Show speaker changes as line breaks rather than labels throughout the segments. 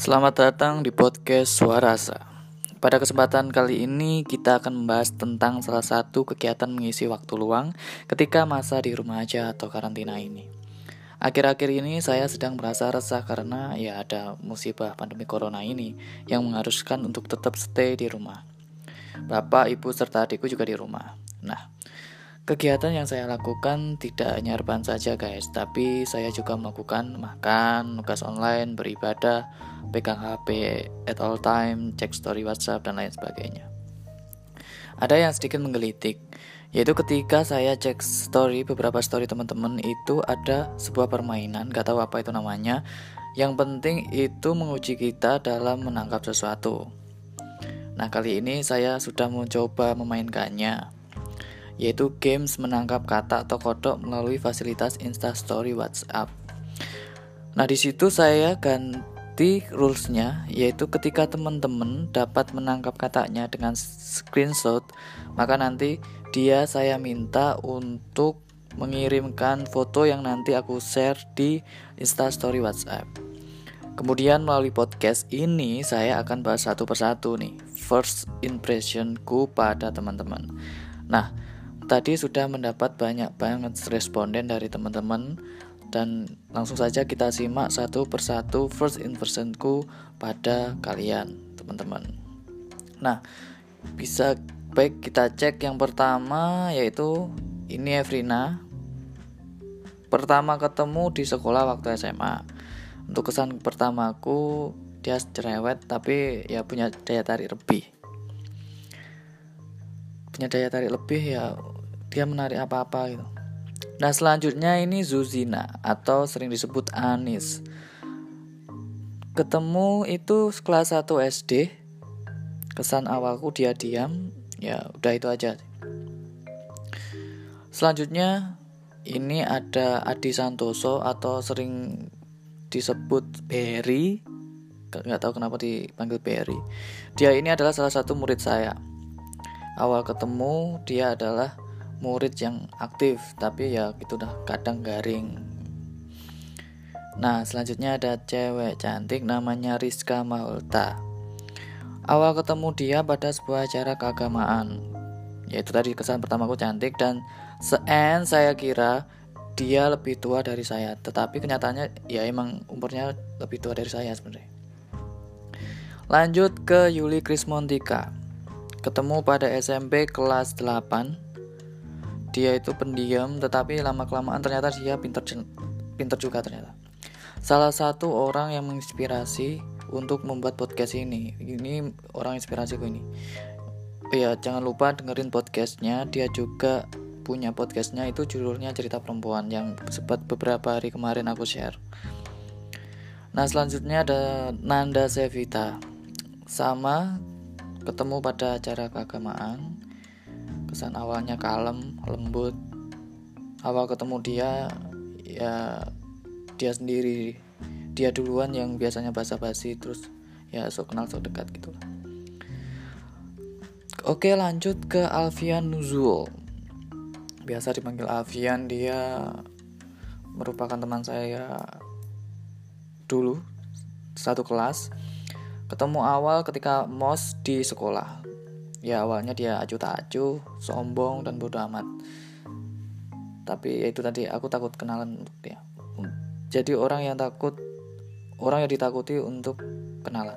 Selamat datang di podcast Suarasa. Pada kesempatan kali ini kita akan membahas tentang salah satu kegiatan mengisi waktu luang ketika masa di rumah aja atau karantina ini. Akhir-akhir ini saya sedang merasa resah karena ya ada musibah pandemi corona ini yang mengharuskan untuk tetap stay di rumah. Bapak, ibu, serta adikku juga di rumah. Nah, Kegiatan yang saya lakukan tidak hanya rebahan saja guys, tapi saya juga melakukan makan, nugas online, beribadah, pegang HP at all time, cek story WhatsApp dan lain sebagainya. Ada yang sedikit menggelitik, yaitu ketika saya cek story beberapa story teman-teman itu ada sebuah permainan, gak tahu apa itu namanya. Yang penting itu menguji kita dalam menangkap sesuatu. Nah kali ini saya sudah mencoba memainkannya yaitu games menangkap kata atau kodok melalui fasilitas Instastory WhatsApp. Nah, di situ saya ganti rulesnya, yaitu ketika teman-teman dapat menangkap katanya dengan screenshot, maka nanti dia saya minta untuk mengirimkan foto yang nanti aku share di Instastory WhatsApp. Kemudian melalui podcast ini saya akan bahas satu persatu nih first impressionku pada teman-teman. Nah, tadi sudah mendapat banyak banget responden dari teman-teman dan langsung saja kita simak satu persatu first impressionku pada kalian teman-teman. Nah, bisa baik kita cek yang pertama yaitu ini Evrina. Pertama ketemu di sekolah waktu SMA. Untuk kesan pertamaku dia cerewet tapi ya punya daya tarik lebih. Punya daya tarik lebih ya dia menarik apa-apa gitu. Nah selanjutnya ini Zuzina atau sering disebut Anis. Ketemu itu kelas 1 SD. Kesan awalku dia diam, ya udah itu aja. Selanjutnya ini ada Adi Santoso atau sering disebut Berry nggak tahu kenapa dipanggil Berry dia ini adalah salah satu murid saya awal ketemu dia adalah murid yang aktif tapi ya itu udah kadang garing. Nah selanjutnya ada cewek cantik namanya Rizka Maulta awal ketemu dia pada sebuah acara keagamaan. Yaitu tadi kesan pertamaku cantik dan seen saya kira dia lebih tua dari saya. Tetapi kenyataannya ya emang umurnya lebih tua dari saya sebenarnya. Lanjut ke Yuli Krismontika. Ketemu pada SMP kelas 8 dia itu pendiam tetapi lama kelamaan ternyata dia pinter pinter juga ternyata. Salah satu orang yang menginspirasi untuk membuat podcast ini ini orang inspirasiku ini. Ya jangan lupa dengerin podcastnya. Dia juga punya podcastnya itu judulnya cerita perempuan yang sempat beberapa hari kemarin aku share. Nah selanjutnya ada Nanda Sevita. Sama ketemu pada acara keagamaan kesan awalnya kalem lembut. Awal ketemu dia ya dia sendiri. Dia duluan yang biasanya basa-basi terus ya sok kenal sok dekat gitu Oke lanjut ke Alfian Nuzul. Biasa dipanggil Alfian Dia merupakan teman saya dulu Satu kelas. Ketemu awal ketika mos di sekolah ya awalnya dia acuh tak acuh sombong dan bodoh amat. Tapi ya itu tadi aku takut kenalan untuk dia. Jadi orang yang takut orang yang ditakuti untuk kenalan.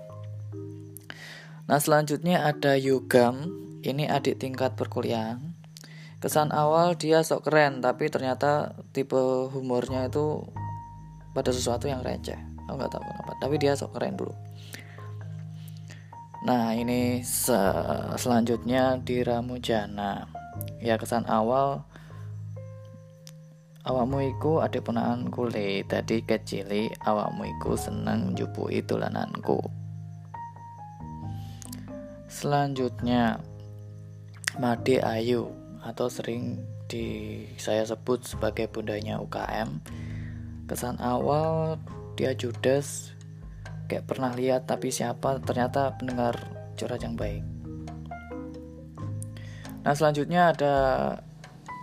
Nah selanjutnya ada Yugam. Ini adik tingkat perkuliahan. Kesan awal dia sok keren tapi ternyata tipe humornya itu pada sesuatu yang receh. Aku nggak tahu kenapa tapi dia sok keren dulu Nah ini se selanjutnya di Ramujana. Ya kesan awal Awakmu iku ada punaan kule. Tadi kecili awakmu iku seneng njupui tulananku Selanjutnya Made Ayu Atau sering di saya sebut sebagai bundanya UKM Kesan awal dia judes kayak pernah lihat tapi siapa ternyata pendengar curhat yang baik nah selanjutnya ada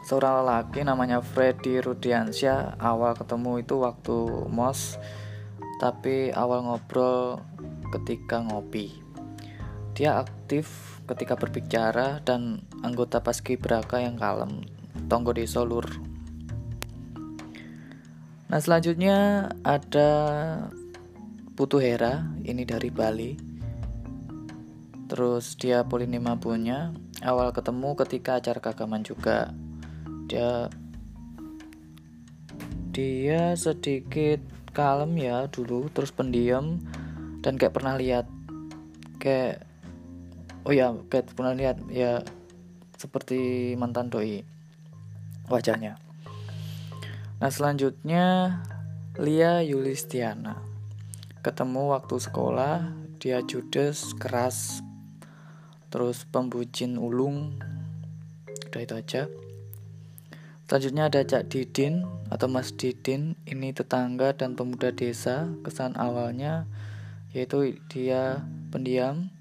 seorang lelaki namanya Freddy Rudiansyah awal ketemu itu waktu mos tapi awal ngobrol ketika ngopi. Dia aktif ketika berbicara dan anggota paski beraka yang kalem, tonggo di solur. Nah selanjutnya ada Putu Hera, ini dari Bali. Terus dia Polinema punya, awal ketemu ketika acara keagamaan juga. Dia dia sedikit kalem ya dulu terus pendiam dan kayak pernah lihat kayak oh ya kayak pernah lihat ya seperti mantan doi wajahnya nah selanjutnya Lia Yulistiana ketemu waktu sekolah dia judes keras terus pembucin ulung udah itu aja Selanjutnya ada Cak Didin atau Mas Didin, ini tetangga dan pemuda desa. Kesan awalnya yaitu dia pendiam.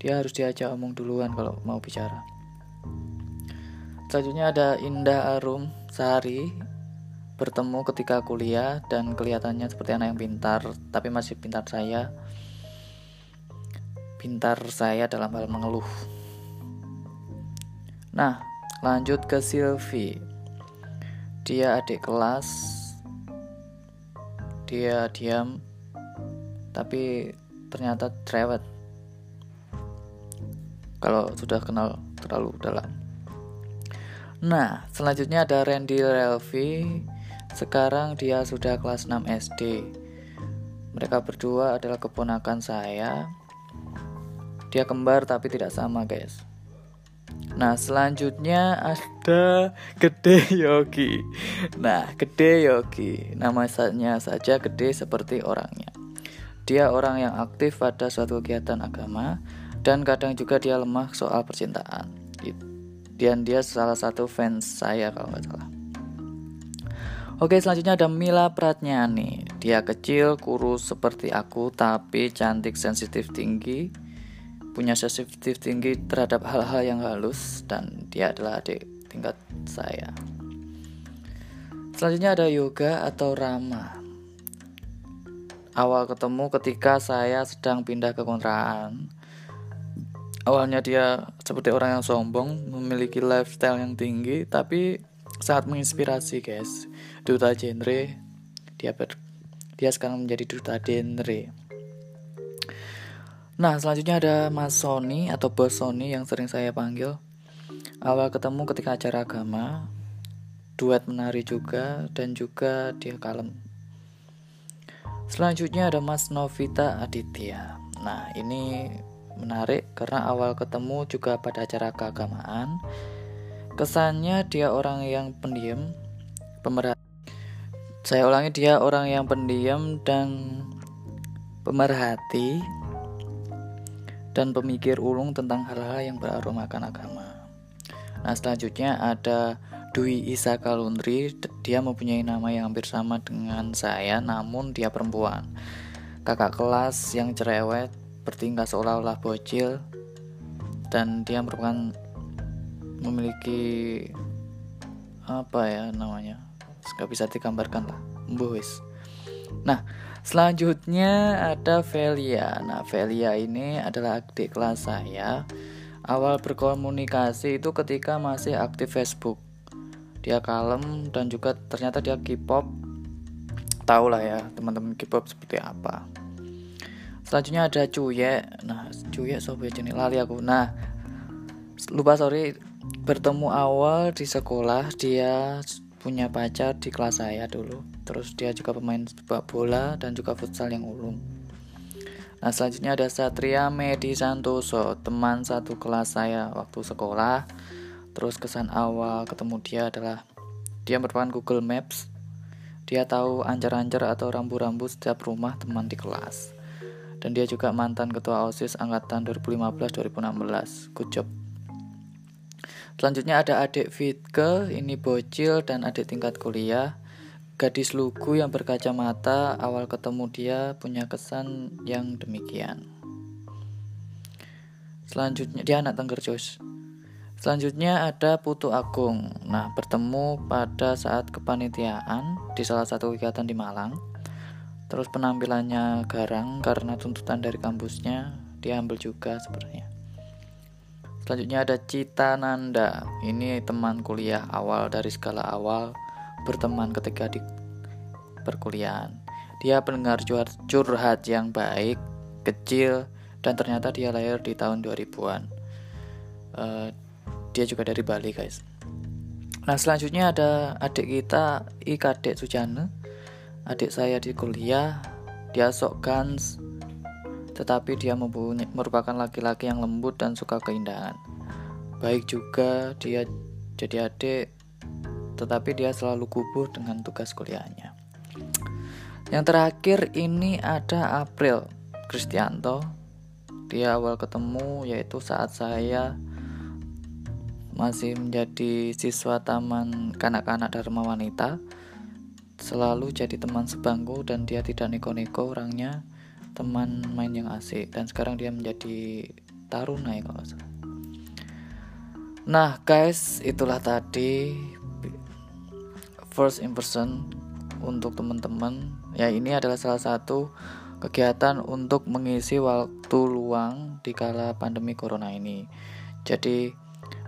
Dia harus diajak omong duluan kalau mau bicara. Selanjutnya ada Indah Arum Sari bertemu ketika kuliah dan kelihatannya seperti anak yang pintar, tapi masih pintar saya. Pintar saya dalam hal mengeluh. Nah, Lanjut ke Sylvie. Dia adik kelas. Dia diam tapi ternyata cerewet. Kalau sudah kenal terlalu dalam. Nah, selanjutnya ada Randy Relvi. Sekarang dia sudah kelas 6 SD. Mereka berdua adalah keponakan saya. Dia kembar tapi tidak sama, guys. Nah, selanjutnya ada Gede Yogi. Nah, Gede Yogi, namanya saja gede seperti orangnya. Dia orang yang aktif pada suatu kegiatan agama dan kadang juga dia lemah soal percintaan. Dan dia salah satu fans saya kalau nggak salah. Oke, selanjutnya ada Mila Pratnyani. Dia kecil, kurus seperti aku, tapi cantik, sensitif, tinggi punya sensitif tinggi terhadap hal-hal yang halus dan dia adalah adik tingkat saya. Selanjutnya ada yoga atau rama. Awal ketemu ketika saya sedang pindah ke kontrakan. Awalnya dia seperti orang yang sombong, memiliki lifestyle yang tinggi, tapi sangat menginspirasi guys. Duta genre, dia ber, dia sekarang menjadi duta genre. Nah, selanjutnya ada Mas Sony atau Bos Sony yang sering saya panggil. Awal ketemu ketika acara agama, duet menari juga, dan juga dia kalem. Selanjutnya ada Mas Novita Aditya. Nah, ini menarik karena awal ketemu juga pada acara keagamaan. Kesannya dia orang yang pendiam, pemerhati. Saya ulangi dia orang yang pendiam dan pemerhati dan pemikir ulung tentang hal-hal yang beraromakan agama. Nah, selanjutnya ada Dwi Isa Kalundri. Dia mempunyai nama yang hampir sama dengan saya, namun dia perempuan. Kakak kelas yang cerewet, bertingkah seolah-olah bocil, dan dia merupakan memiliki apa ya namanya nggak bisa digambarkan lah Mbuhis. nah Selanjutnya ada Velia. Nah, Velia ini adalah adik kelas saya. Awal berkomunikasi itu ketika masih aktif Facebook. Dia kalem dan juga ternyata dia K-pop. Tahu lah ya teman-teman K-pop seperti apa. Selanjutnya ada Cuye. Nah, Cuye sobat jenis lali aku. Nah, lupa sorry bertemu awal di sekolah dia punya pacar di kelas saya dulu Terus dia juga pemain sepak bola dan juga futsal yang ulung. Nah selanjutnya ada Satria Medi Santoso, teman satu kelas saya waktu sekolah. Terus kesan awal ketemu dia adalah dia merupakan Google Maps. Dia tahu ancar-ancar atau rambu-rambu setiap rumah teman di kelas. Dan dia juga mantan ketua OSIS angkatan 2015-2016. Good job. Selanjutnya ada adik Fitke, ini bocil dan adik tingkat kuliah. Gadis lugu yang berkacamata, awal ketemu dia punya kesan yang demikian. Selanjutnya, dia anak Tenggerjos. Selanjutnya ada Putu Agung. Nah, bertemu pada saat kepanitiaan di salah satu kegiatan di Malang. terus penampilannya garang karena tuntutan dari kampusnya dia ambil juga sebenarnya selanjutnya ada Cita Nanda. Ini teman kuliah awal dari skala awal berteman ketika di perkuliahan. Dia pendengar curhat yang baik kecil dan ternyata dia lahir di tahun 2000-an uh, eh, dia juga dari Bali guys. Nah selanjutnya ada adik kita Ikadek Sujana. Adik saya di kuliah, dia sok gans, tetapi dia merupakan laki-laki yang lembut dan suka keindahan. Baik juga dia jadi adik, tetapi dia selalu gubuh dengan tugas kuliahnya. Yang terakhir ini ada April Kristianto. Dia awal ketemu yaitu saat saya masih menjadi siswa taman kanak-kanak Dharma Wanita selalu jadi teman sebangku dan dia tidak neko-neko orangnya teman main yang asik dan sekarang dia menjadi taruna ya kalau salah. Nah guys itulah tadi first impression untuk teman-teman ya ini adalah salah satu kegiatan untuk mengisi waktu luang di kala pandemi corona ini. Jadi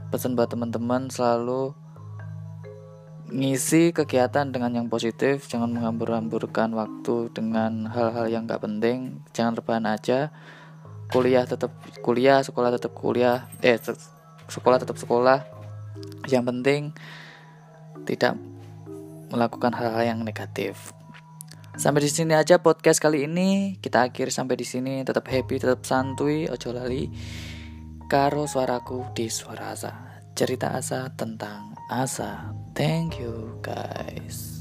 pesan buat teman-teman selalu ngisi kegiatan dengan yang positif jangan menghambur-hamburkan waktu dengan hal-hal yang gak penting jangan rebahan aja. Kuliah tetap kuliah sekolah tetap kuliah eh sekolah tetap sekolah. Yang penting tidak melakukan hal-hal yang negatif. Sampai di sini aja podcast kali ini. Kita akhiri sampai di sini. Tetap happy tetap santuy. Ojo lali karo suaraku di suara asa cerita asa tentang asa Thank you, guys.